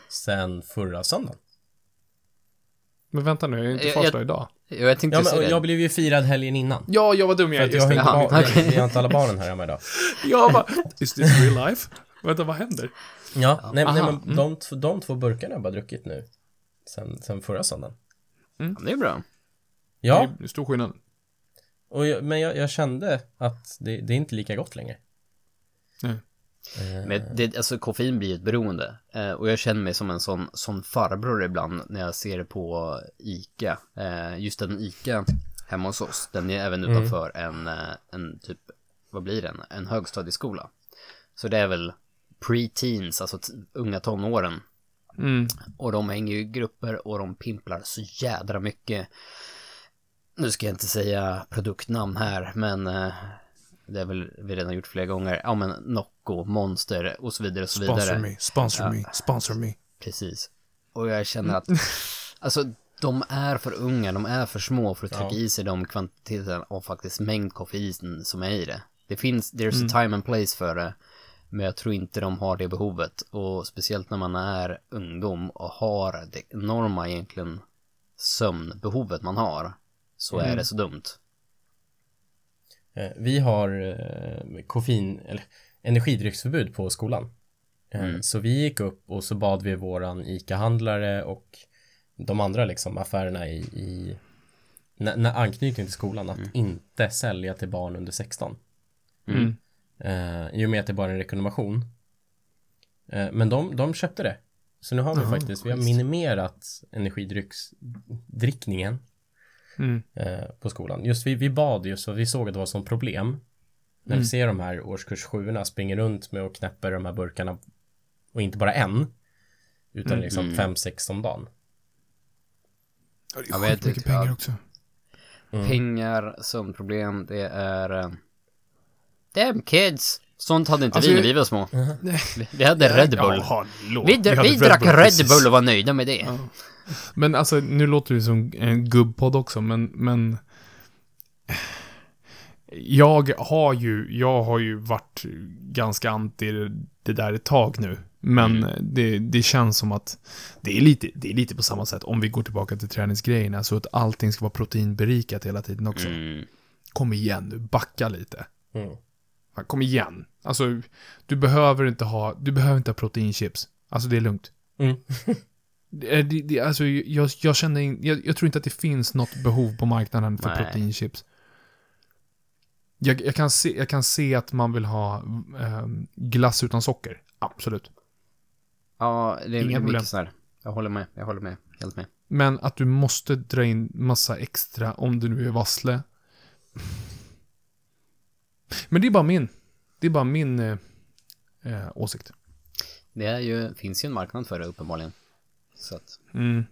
sen förra söndagen. Men vänta nu, är inte Jag- fars jag- dag idag. Ja, jag tänkte Ja, men det. jag blev ju firad helgen innan. Ja, jag var dum För jag att är. jag har inte, det. Jaha, ba- okej. vi har inte alla barnen här hemma idag. [LAUGHS] Jag bara, is this real life? Vänta, vad händer? Ja, nej, nej Aha, men mm. de, t- de två burkarna har jag bara druckit nu. Sen, sen förra söndagen. Ja, det är bra. Ja, Det är stor skillnad. och jag, men jag, jag kände att det, det är inte lika gott längre. Nej. Men det, alltså koffein blir ett beroende. Eh, och jag känner mig som en sån, sån farbror ibland när jag ser på ICA. Eh, just den ICA hemma hos oss, den är även Mm. utanför en, eh, en typ, vad blir den? En högstadieskola. Så det är väl pre-teens, alltså unga tonåren. Mm. Och de hänger ju i grupper och de pimplar så jädra mycket. Nu ska jag inte säga produktnamn här, men eh, det är väl vi redan gjort flera gånger. Ja, men Nocco, Monster och så vidare och så vidare. Sponsor me, sponsor Ja. me, sponsor me. Precis. Och jag känner att, alltså de är för unga, de är för små för att trycka Ja. i sig de kvantiteterna och faktiskt mängd koffein som är i det. Det finns, there's Mm. a time and place för det, men jag tror inte de har det behovet. Och speciellt när man är ungdom och har det enorma egentligen sömnbehovet man har, så är Mm. det så dumt. Eh, Vi har eh, koffein, eller energidrycksförbud på skolan. Eh, Mm. Så vi gick upp och så bad vi våran ICA-handlare och de andra liksom affärerna i, i när, när anknytning till skolan att inte sälja till barn under 16. Mm. Eh, I och med att det bara är en rekommendation. Eh, men de, de köpte det. Så nu har vi Jaha, faktiskt, vi har minimerat energidrycksdrickningen Mm. eh, på skolan. Just vi, vi bad just för vi såg att det var som problem. När Mm. vi ser de här årskurs 7 springer runt med och knäpper de här burkarna och inte bara en utan Mm. liksom Mm. fem, sex om dagen. Ja, det är Jag vet inte, pengar ja. också. Mm. Pengar, sömnproblem, det är... eh, Damn kids! Sånt hade inte Alltså, vi när vi var små. Mm-hmm. Vi, vi hade Red Bull. Ja, vi hade vi drack Red precis. Bull och var nöjda med det. Ja. Men alltså, nu låter det som en gubbpodd också, men, men... Jag har ju, jag har ju varit ganska anti det där ett tag nu. Men Mm. det, det känns som att det är, lite, det är lite på samma sätt om vi går tillbaka till träningsgrejerna. Så att allting ska vara proteinberikat hela tiden också. Mm. Kom igen nu, backa lite. Mm. Kom igen. Alltså, du behöver inte ha, du behöver inte ha proteinchips. Alltså det är lugnt. Mm. [LAUGHS] Det, det, det, alltså, jag, jag känner in, jag, jag tror inte att det finns något behov på marknaden för Nej. proteinchips. Jag, jag, kan se, jag kan se att man vill ha ehm, glass utan socker. Absolut. Ja, det är Inga mycket så här. Jag håller med, jag håller med, helt med. Men att du måste dra in massa extra om du nu är vassle. Men det är bara min. Det är bara min eh, eh, åsikt. Det är ju, finns ju en marknad för det uppenbarligen. Så att, Mm.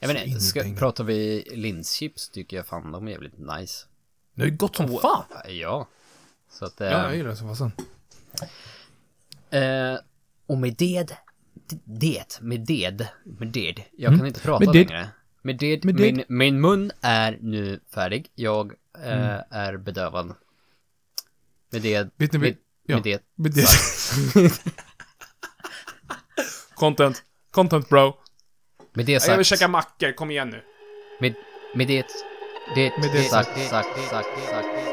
jag Så i ska, pratar vi linschips tycker jag fan de är jävligt nice. Det är gott som fan. Ja. Så att, eh, Ja, jag gillar det som fasen. eh, och med det, det, med det, med det, jag Mm. kan inte prata Med det. längre. Med det, Med det. min, min mun är nu färdig, jag eh, Mm. är bedövad. Med det, Vet ni, med, ja. med det, Men det... [LAUGHS] Content. Content bro. Med det Jag vill sagt, käka mackor, kom igen nu. med, med det, det, Med det det sagt, sagt. sagt, sagt, sagt, sagt, sagt.